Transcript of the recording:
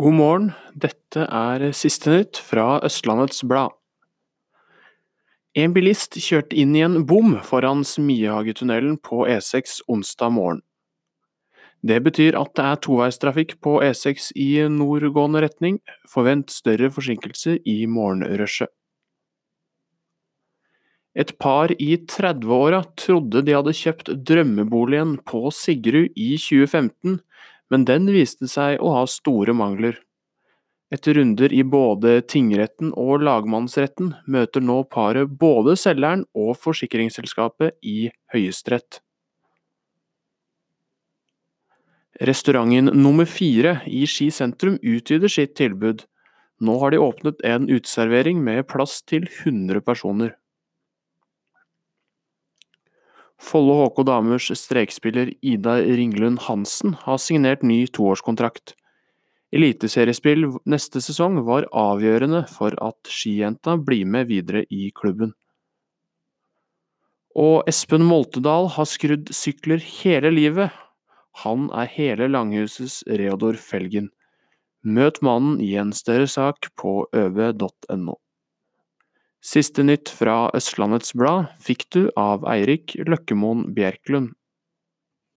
God morgen, dette er siste nytt fra Østlandets Blad. En bilist kjørte inn i en bom foran Smiehagetunnelen på E6 onsdag morgen. Det betyr at det er toveistrafikk på E6 i nordgående retning, forvent større forsinkelser i morgenrushet. Et par i 30-åra trodde de hadde kjøpt drømmeboligen på Sigrud i 2015, men den viste seg å ha store mangler. Etter runder i både tingretten og lagmannsretten møter nå paret både selgeren og forsikringsselskapet i Høyesterett. Restauranten Nummer Fire i Ski sentrum utvider sitt tilbud. Nå har de åpnet en uteservering med plass til 100 personer. Follo HK Damers strekspiller Ida Ringlund Hansen har signert ny toårskontrakt. Eliteseriespill neste sesong var avgjørende for at skijenta blir med videre i klubben. Og Espen Moltedal har skrudd sykler hele livet. Han er hele Langhusets Reodor Felgen. Møt mannen i en større sak på øve.no. Siste nytt fra Østlandets Blad fikk du av Eirik Løkkemoen Bjerklund.